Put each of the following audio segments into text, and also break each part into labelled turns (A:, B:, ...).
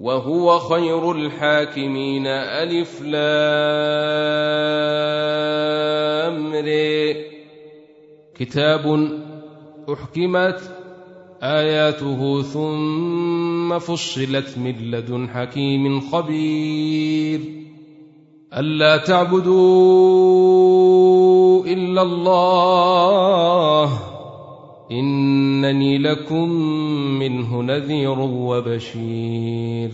A: وهو خير الحاكمين ألف لامر كتاب أحكمت آياته ثم فصلت من لدن حكيم خبير ألا تعبدوا إلا الله انني لكم منه نذير وبشير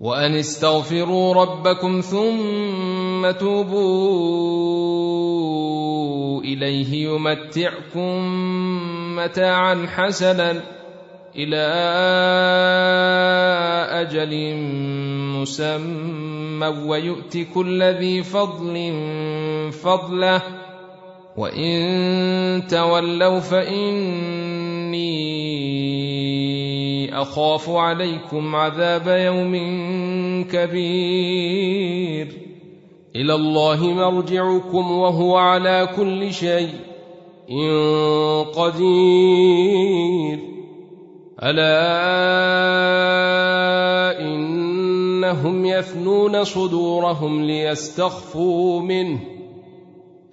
A: وان استغفروا ربكم ثم توبوا اليه يمتعكم متاعا حسنا الى اجل مسمى ويؤت كل ذي فضل فضله وان تولوا فاني اخاف عليكم عذاب يوم كبير الى الله مرجعكم وهو على كل شيء إن قدير الا انهم يفنون صدورهم ليستخفوا منه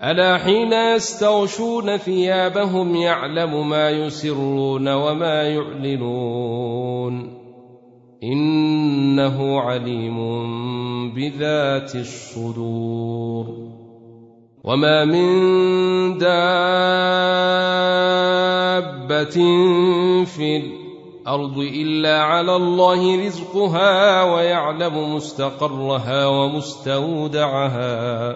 A: الا حين يستغشون ثيابهم يعلم ما يسرون وما يعلنون انه عليم بذات الصدور وما من دابه في الارض الا على الله رزقها ويعلم مستقرها ومستودعها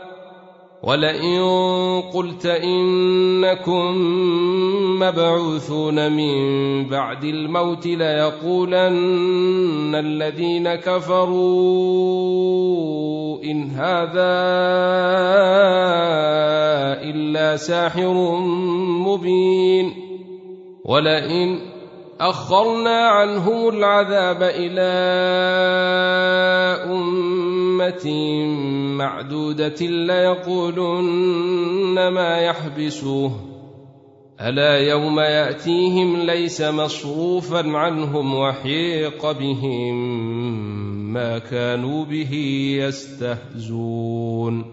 A: ولئن قلت انكم مبعوثون من بعد الموت ليقولن الذين كفروا ان هذا الا ساحر مبين ولئن اخرنا عنهم العذاب الى امه معدودة ليقولن ما يحبسوه ألا يوم يأتيهم ليس مصروفا عنهم وحيق بهم ما كانوا به يستهزون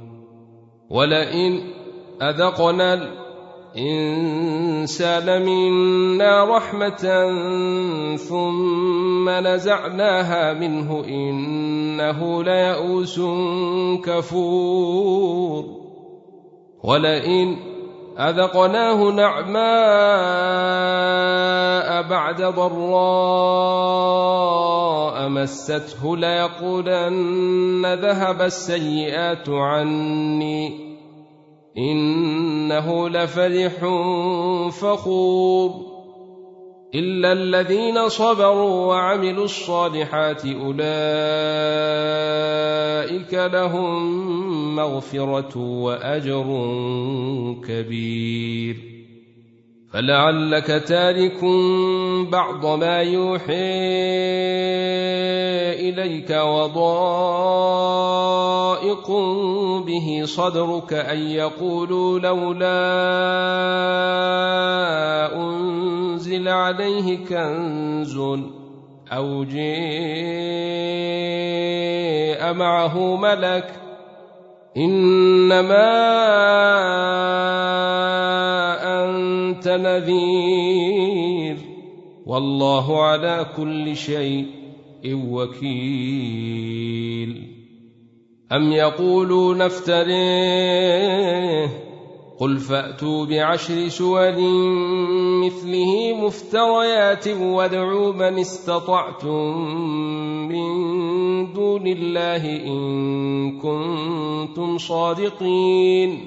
A: ولئن أذقنا إن سال منا رحمة ثم نزعناها منه إنه ليئوس كفور ولئن أذقناه نعماء بعد ضراء مسته ليقولن ذهب السيئات عني انه لفرح فخور الا الذين صبروا وعملوا الصالحات اولئك لهم مغفره واجر كبير فلعلك تارك بعض ما يوحي اليك وضائق به صدرك ان يقولوا لولا انزل عليه كنز او جيء معه ملك انما أنت نذير والله على كل شيء وكيل أم يقولون افتريه قل فأتوا بعشر سور مثله مفتريات وادعوا من استطعتم من دون الله إن كنتم صادقين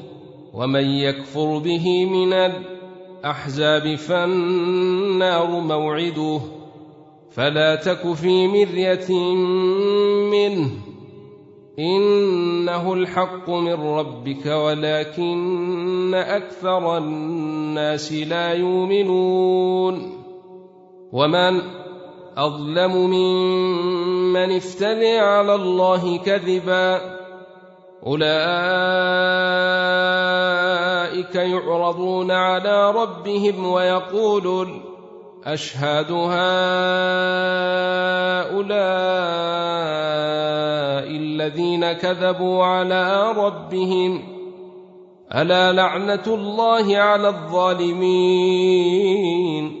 A: ومن يكفر به من الأحزاب فالنار موعده فلا تك في مرية منه إنه الحق من ربك ولكن أكثر الناس لا يؤمنون ومن أظلم ممن افتري على الله كذباً أولئك يعرضون على ربهم ويقولون أشهد هؤلاء الذين كذبوا على ربهم ألا لعنة الله على الظالمين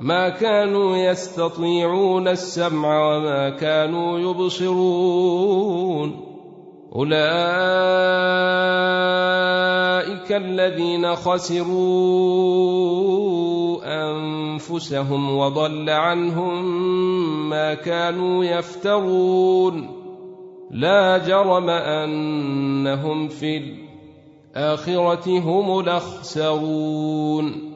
A: ما كانوا يستطيعون السمع وما كانوا يبصرون اولئك الذين خسروا انفسهم وضل عنهم ما كانوا يفترون لا جرم انهم في الاخره هم الاخسرون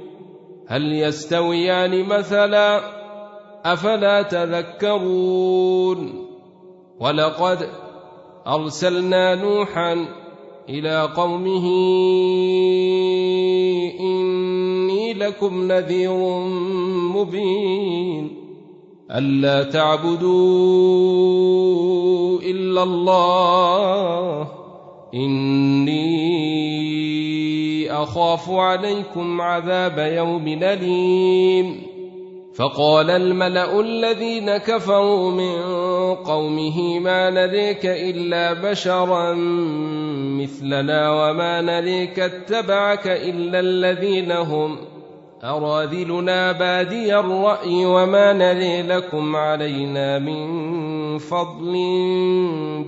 A: هل يستويان مثلا افلا تذكرون ولقد ارسلنا نوحا الى قومه اني لكم نذير مبين الا تعبدوا الا الله اني اخاف عليكم عذاب يوم اليم فقال الملا الذين كفروا من قومه ما نريك الا بشرا مثلنا وما نريك اتبعك الا الذين هم اراذلنا بادي الراي وما نري لكم علينا من فضل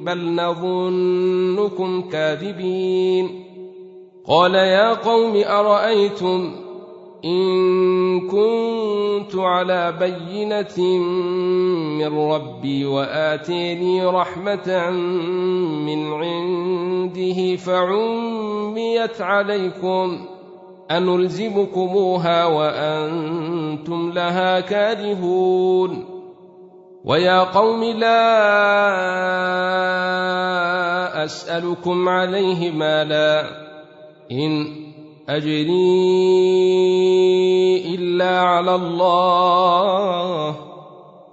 A: بل نظنكم كاذبين قال يا قوم ارايتم ان كنت على بينه من ربي واتيني رحمه من عنده فعميت عليكم انلزمكموها وانتم لها كارهون ويا قوم لا اسالكم عليه مالا إن أجري إلا على الله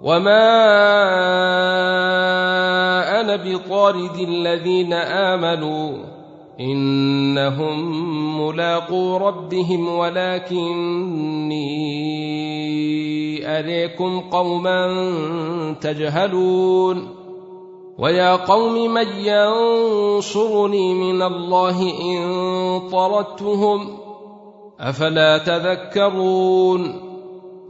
A: وما أنا بطارد الذين آمنوا إنهم ملاقو ربهم ولكني أريكم قوما تجهلون ويا قوم من ينصرني من الله ان طردتهم افلا تذكرون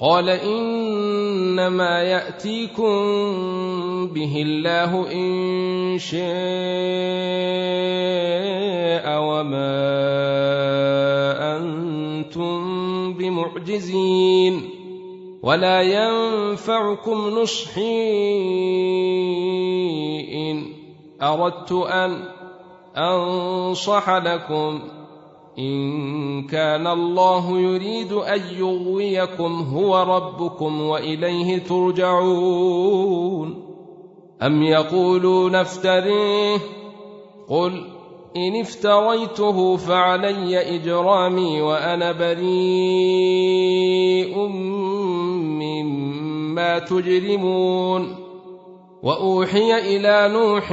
A: قال انما ياتيكم به الله ان شاء وما انتم بمعجزين ولا ينفعكم نصحي ان اردت ان انصح لكم ان كان الله يريد ان يغويكم هو ربكم واليه ترجعون ام يقولون افتريه قل ان افتريته فعلي اجرامي وانا بريء مما تجرمون واوحي الى نوح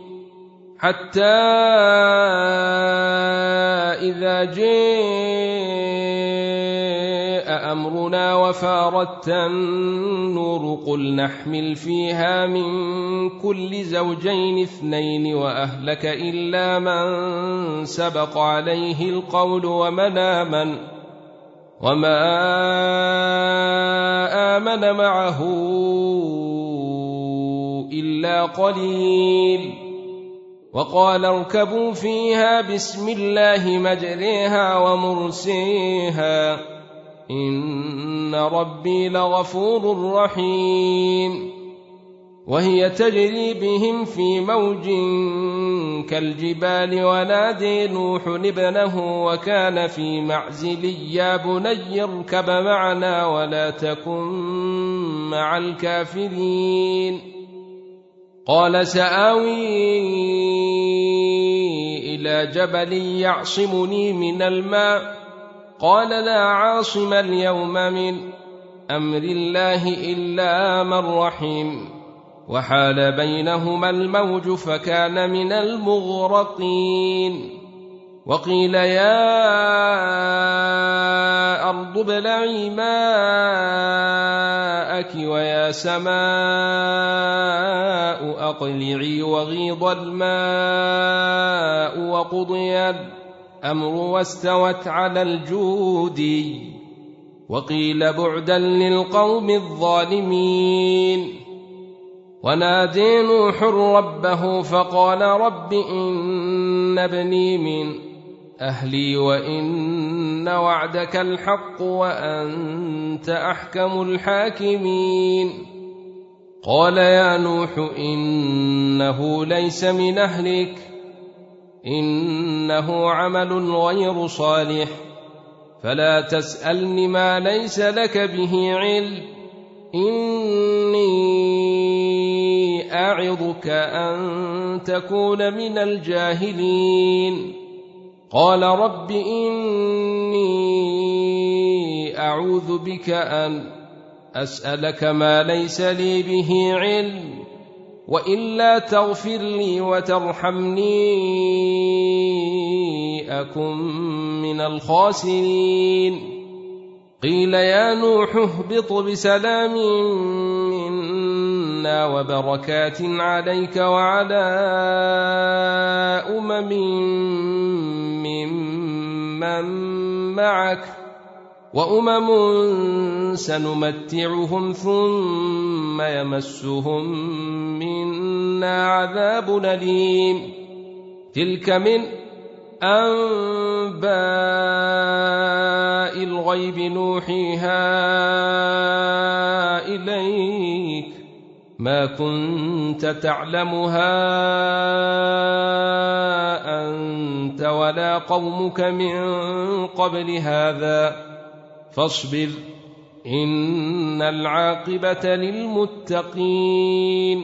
A: حتى إذا جاء أمرنا وفاردت النور قل نحمل فيها من كل زوجين اثنين وأهلك إلا من سبق عليه القول ومن آمن وما آمن معه إلا قليل وقال اركبوا فيها بسم الله مجريها ومرسيها ان ربي لغفور رحيم وهي تجري بهم في موج كالجبال ونادي نوح ابنه وكان في معزل يا بني اركب معنا ولا تكن مع الكافرين قال ساوي الى جبل يعصمني من الماء قال لا عاصم اليوم من امر الله الا من رحم وحال بينهما الموج فكان من المغرقين وقيل يا ابلعي ماءك ويا سماء اقلعي وغيض الماء وقضي الامر واستوت على الجود وقيل بعدا للقوم الظالمين ونادي نوح ربه فقال رب ان ابني من أهلي وإن وعدك الحق وأنت أحكم الحاكمين قال يا نوح إنه ليس من أهلك إنه عمل غير صالح فلا تسألن ما ليس لك به علم إني أعظك أن تكون من الجاهلين قال رب اني اعوذ بك ان اسالك ما ليس لي به علم والا تغفر لي وترحمني اكن من الخاسرين قيل يا نوح اهبط بسلام منا وبركات عليك وعلى أمم ممن معك وأمم سنمتعهم ثم يمسهم منا عذاب أليم تلك من أنباء الغيب نوحيها إليك ما كنت تعلمها انت ولا قومك من قبل هذا فاصبر ان العاقبه للمتقين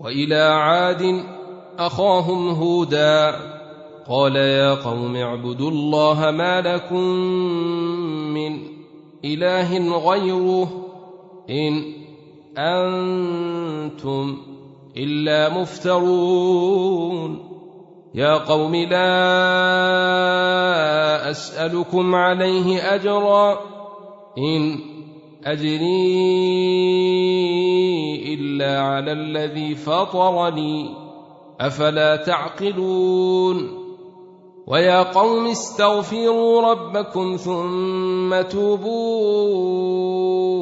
A: والى عاد اخاهم هودا قال يا قوم اعبدوا الله ما لكم من اله غيره ان أنتم إلا مفترون يا قوم لا أسألكم عليه أجرا إن أجري إلا على الذي فطرني أفلا تعقلون ويا قوم استغفروا ربكم ثم توبون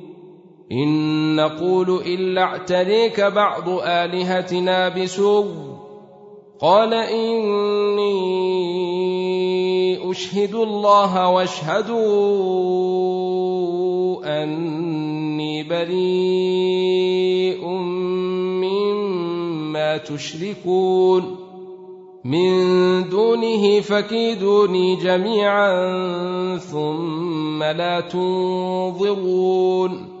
A: إن نقول إلا اعتريك بعض آلهتنا بسوء قال إني أشهد الله واشهدوا أني بريء مما تشركون من دونه فكيدوني جميعا ثم لا تنظرون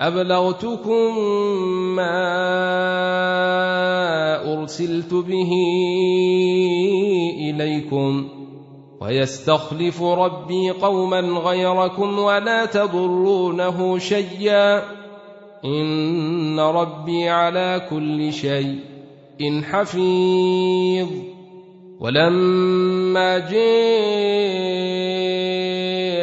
A: أبلغتكم ما أرسلت به إليكم ويستخلف ربي قوما غيركم ولا تضرونه شيئا إن ربي على كل شيء إن حفيظ ولما جئ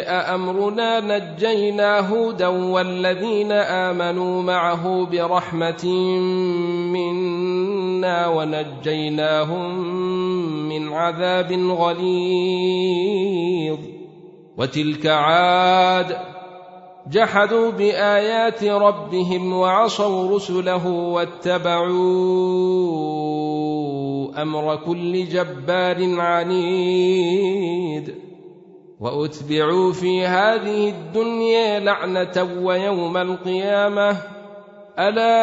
A: أأمرنا نجينا هودا والذين آمنوا معه برحمة منا ونجيناهم من عذاب غليظ وتلك عاد جحدوا بآيات ربهم وعصوا رسله واتبعوا أمر كل جبار عنيد واتبعوا في هذه الدنيا لعنه ويوم القيامه الا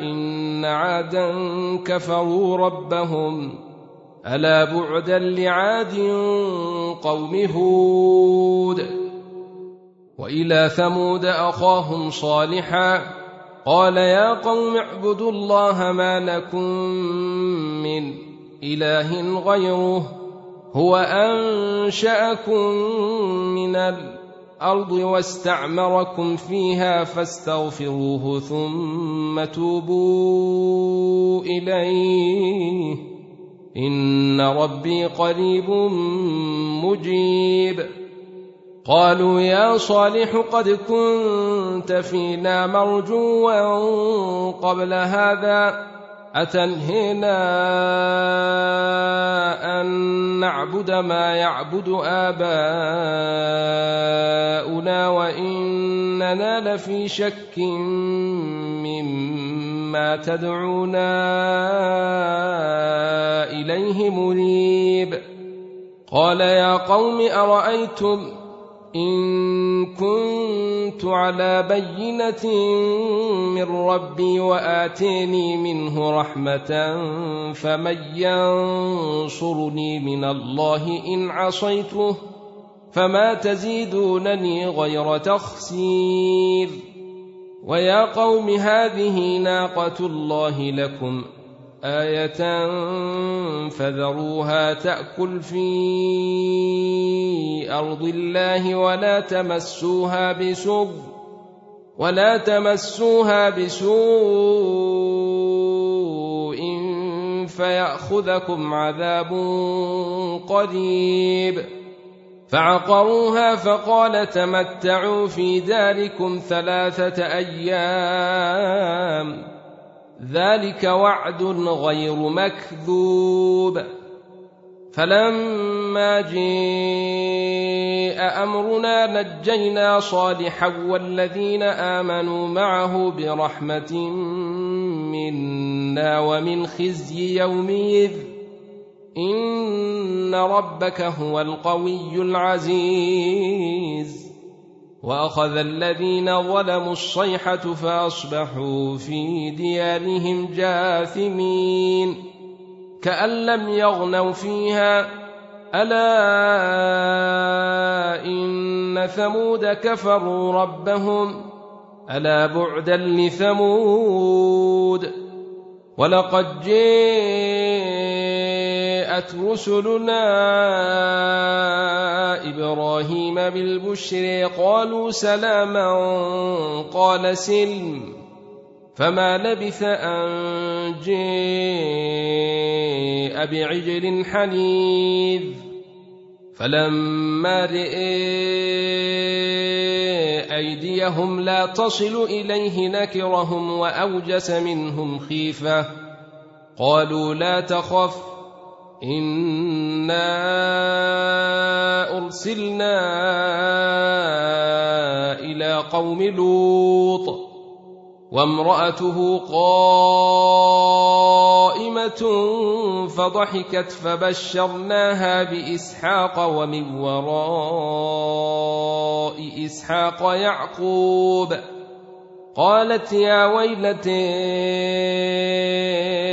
A: ان عادا كفروا ربهم الا بعدا لعاد قوم هود والى ثمود اخاهم صالحا قال يا قوم اعبدوا الله ما لكم من اله غيره هو انشاكم من الارض واستعمركم فيها فاستغفروه ثم توبوا اليه ان ربي قريب مجيب قالوا يا صالح قد كنت فينا مرجوا قبل هذا أتنهينا أن نعبد ما يعبد آباؤنا وإننا لفي شك مما تدعونا إليه مريب قال يا قوم أرأيتم إن كنت على بينة من ربي وآتيني منه رحمة فمن ينصرني من الله إن عصيته فما تزيدونني غير تخسير ويا قوم هذه ناقة الله لكم آية فذروها تأكل في أرض الله ولا تمسوها بسوء ولا تمسوها بسوء فيأخذكم عذاب قريب فعقروها فقال تمتعوا في داركم ثلاثة أيام ذلك وعد غير مكذوب فلما جاء امرنا نجينا صالحا والذين امنوا معه برحمه منا ومن خزي يومئذ ان ربك هو القوي العزيز واخذ الذين ظلموا الصيحه فاصبحوا في ديارهم جاثمين كان لم يغنوا فيها الا ان ثمود كفروا ربهم الا بعدا لثمود ولقد جئ جاءت رسلنا إبراهيم بالبشر قالوا سلاما قال سلم فما لبث أن جاء بعجل حنيذ فلما رئ أيديهم لا تصل إليه نكرهم وأوجس منهم خيفة قالوا لا تخف انا ارسلنا الى قوم لوط وامراته قائمه فضحكت فبشرناها باسحاق ومن وراء اسحاق يعقوب قالت يا ويلتي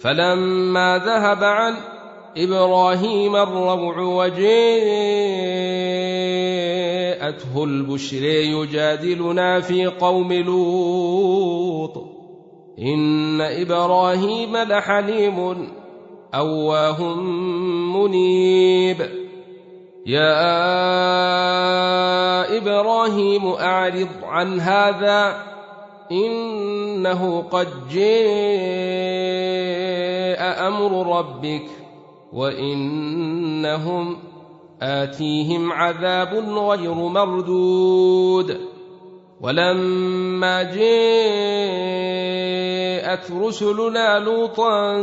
A: فلما ذهب عن ابراهيم الروع وجاءته البشر يجادلنا في قوم لوط ان ابراهيم لحليم اواه منيب يا ابراهيم اعرض عن هذا انه قد جئ امر ربك وانهم اتيهم عذاب غير مردود ولما جاءت رسلنا لوطا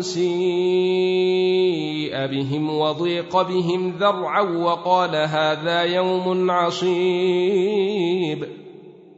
A: سيء بهم وضيق بهم ذرعا وقال هذا يوم عصيب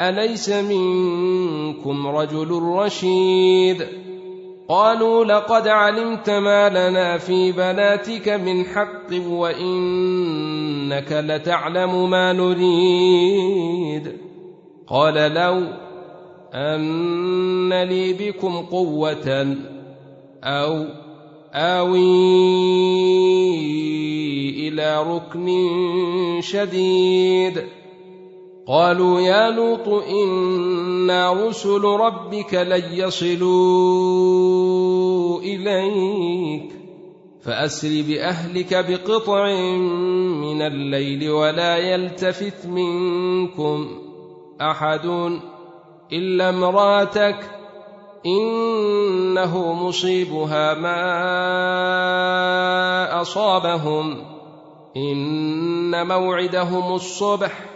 A: اليس منكم رجل رشيد قالوا لقد علمت ما لنا في بناتك من حق وانك لتعلم ما نريد قال لو ان لي بكم قوه او اوي الى ركن شديد قالوا يا لوط إنا رسل ربك لن يصلوا إليك فأسر بأهلك بقطع من الليل ولا يلتفت منكم أحد إلا امراتك إنه مصيبها ما أصابهم إن موعدهم الصبح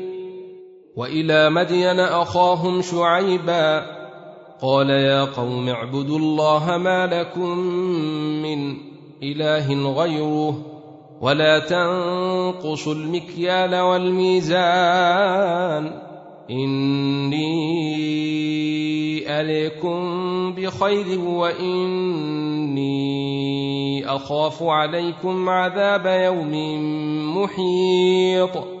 A: والى مدين اخاهم شعيبا قال يا قوم اعبدوا الله ما لكم من اله غيره ولا تنقصوا المكيال والميزان اني اليكم بخير واني اخاف عليكم عذاب يوم محيط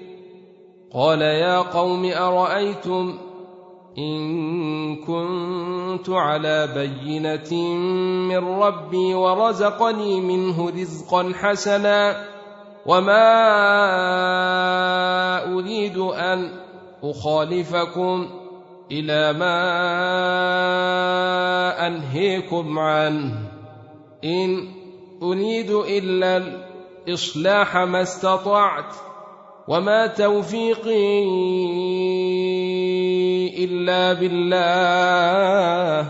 A: قال يا قوم ارايتم ان كنت على بينه من ربي ورزقني منه رزقا حسنا وما اريد ان اخالفكم الى ما انهيكم عنه ان اريد الا الاصلاح ما استطعت وما توفيقي الا بالله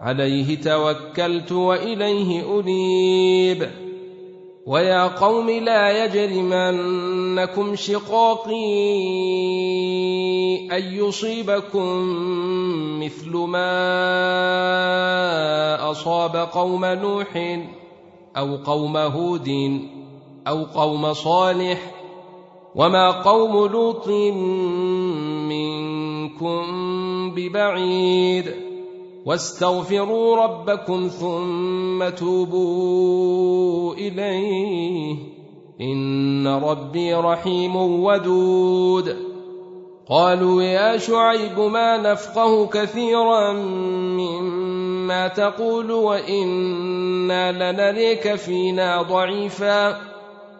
A: عليه توكلت واليه انيب ويا قوم لا يجرمنكم شقاقي ان يصيبكم مثل ما اصاب قوم نوح او قوم هود او قوم صالح وما قوم لوط منكم ببعيد واستغفروا ربكم ثم توبوا اليه ان ربي رحيم ودود قالوا يا شعيب ما نفقه كثيرا مما تقول وانا لنريك فينا ضعيفا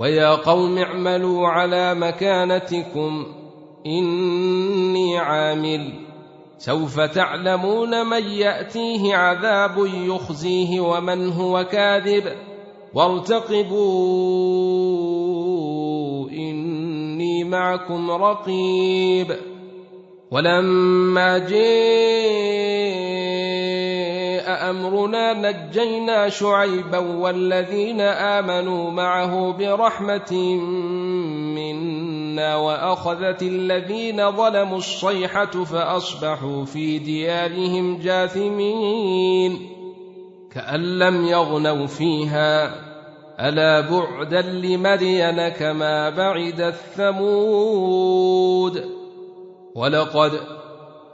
A: ويا قوم اعملوا على مكانتكم اني عامل سوف تعلمون من ياتيه عذاب يخزيه ومن هو كاذب وارتقبوا اني معكم رقيب ولما جئ امرنا نجينا شعيبا والذين امنوا معه برحمه منا واخذت الذين ظلموا الصيحه فاصبحوا في ديارهم جاثمين كان لم يغنوا فيها الا بعدا لمدين كما بعد الثمود ولقد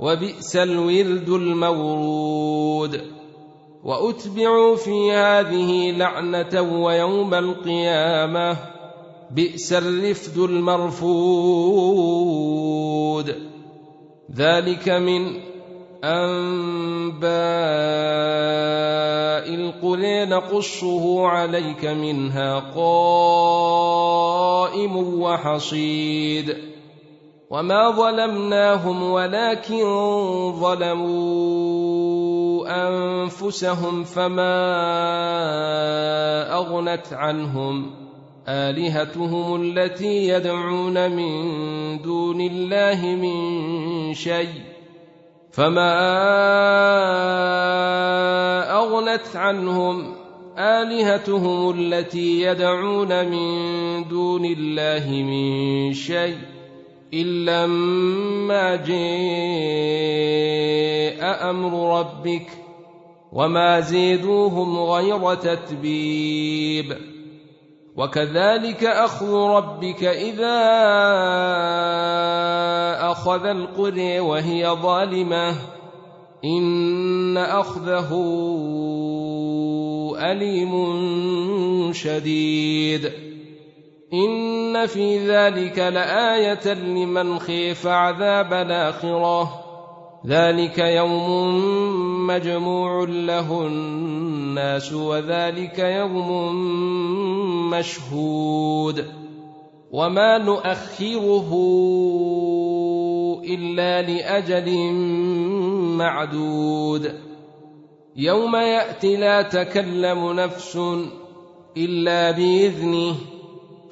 A: وبئس الورد المورود واتبعوا في هذه لعنه ويوم القيامه بئس الرفد المرفود ذلك من انباء القرين نقصه عليك منها قائم وحصيد وما ظلمناهم ولكن ظلموا انفسهم فما اغنت عنهم الهتهم التي يدعون من دون الله من شيء فما اغنت عنهم الهتهم التي يدعون من دون الله من شيء إلا ما جاء أمر ربك وما زيدوهم غير تتبيب وكذلك أخذ ربك إذا أخذ القرى وهي ظالمة إن أخذه أليم شديد ان في ذلك لايه لمن خيف عذاب الاخره ذلك يوم مجموع له الناس وذلك يوم مشهود وما نؤخره الا لاجل معدود يوم ياتي لا تكلم نفس الا باذنه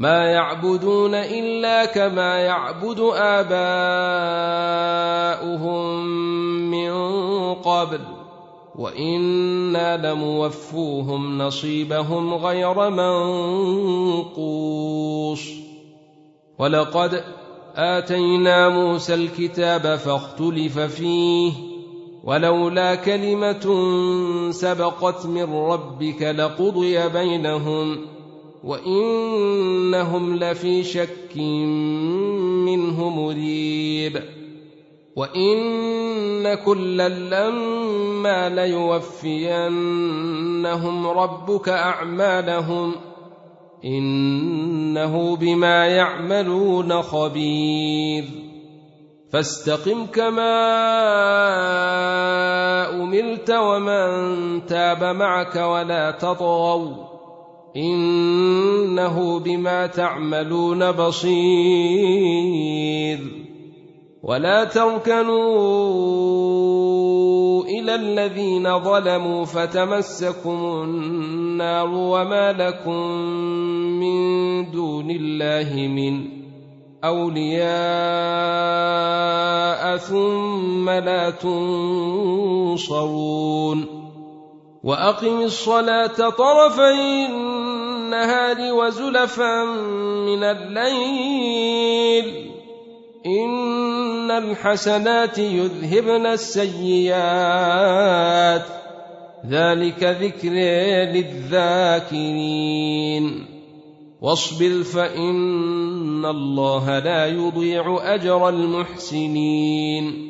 A: ما يعبدون الا كما يعبد اباؤهم من قبل وانا لموفوهم نصيبهم غير منقوص ولقد اتينا موسى الكتاب فاختلف فيه ولولا كلمه سبقت من ربك لقضي بينهم وانهم لفي شك منه مريب وان كلا لما ليوفينهم ربك اعمالهم انه بما يعملون خبير فاستقم كما امرت ومن تاب معك ولا تطغوا انه بما تعملون بصير ولا تركنوا الى الذين ظلموا فتمسكم النار وما لكم من دون الله من اولياء ثم لا تنصرون واقم الصلاه طرفي النهار وزلفا من الليل ان الحسنات يذهبن السيئات ذلك ذكر للذاكرين واصبر فان الله لا يضيع اجر المحسنين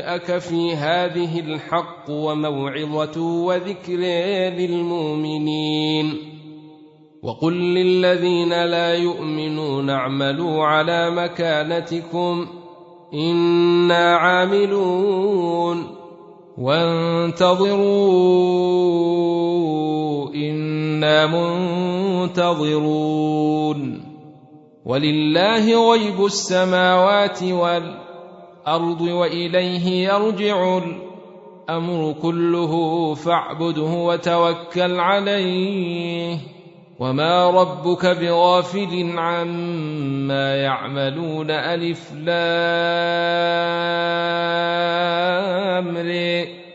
A: جاءك في هذه الحق وموعظة وذكر للمؤمنين وقل للذين لا يؤمنون اعملوا على مكانتكم إنا عاملون وانتظروا إنا منتظرون ولله غيب السماوات والأرض الارض واليه يرجع الامر كله فاعبده وتوكل عليه وما ربك بغافل عما يعملون الف لامره